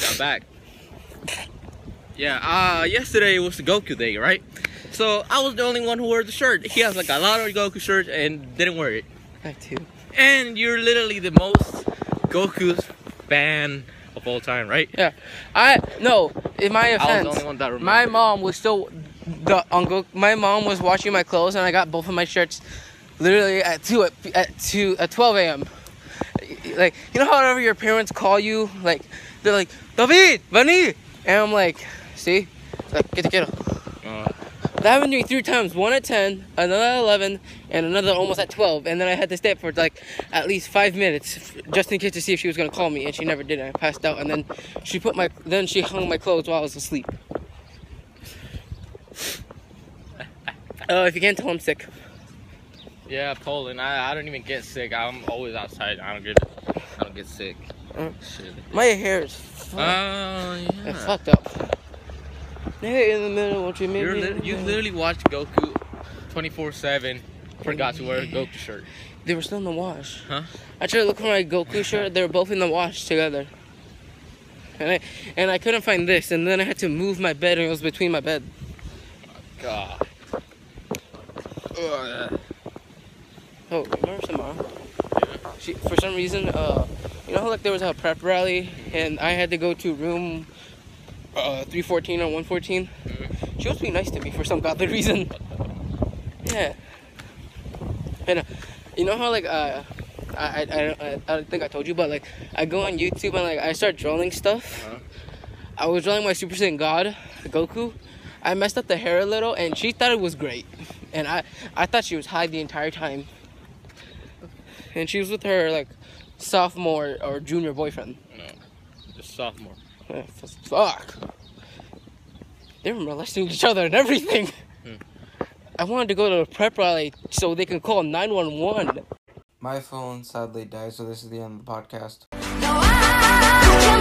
Got back. Yeah, uh, yesterday was the Goku day, right? So I was the only one who wore the shirt. He has like a lot of Goku shirts and didn't wear it. I too. And you're literally the most Goku fan of all time, right? Yeah, I no. In my I was the offense, only one that remembered. my mom was still the uncle. My mom was washing my clothes, and I got both of my shirts literally at two at, at two at 12 a.m. Like you know, however your parents call you, like they're like David, vení, and I'm like, see, It's like get get Uh, That happened to me three times. One at 10, another at 11, and another almost at 12. And then I had to stay up for like at least five minutes just in case to see if she was gonna call me, and she never did. And I passed out, and then she put my then she hung my clothes while I was asleep. Oh, if you can't tell, I'm sick. yeah, Poland. I, I don't even get sick. I'm always outside. I don't get I don't get sick. Shit. My hair is Oh fu- yeah. it's fucked up. Hey, in the middle, won't you make You're me- you literally watched Goku 24/7. Forgot to wear a Goku shirt. They were still in the wash. Huh? I tried to look for my Goku shirt. They were both in the wash together. And I and I couldn't find this, and then I had to move my bed, and it was between my bed. God. Ugh. Oh, remember Samara? She for some reason, uh, you know like there was a prep rally, and I had to go to room uh 314 or 114. Mhm. She was being nice to me for some godly reason. Yeah. And uh, you know how like uh. I, I, I, don't- I, I don't think I told you, but like I go on YouTube and like I start drawing stuff. Uh-huh. I was drawing my Super Saiyan God, Goku. I messed up the hair a little, and she thought it was great, and I I thought she was high the entire time. And she was with her like sophomore or junior boyfriend. No, just sophomore. Yeah, Fuck. They were molesting each other and everything. Hmm. I wanted to go to a prep rally so they can call 911. My phone sadly died, so this is the end of the podcast. No,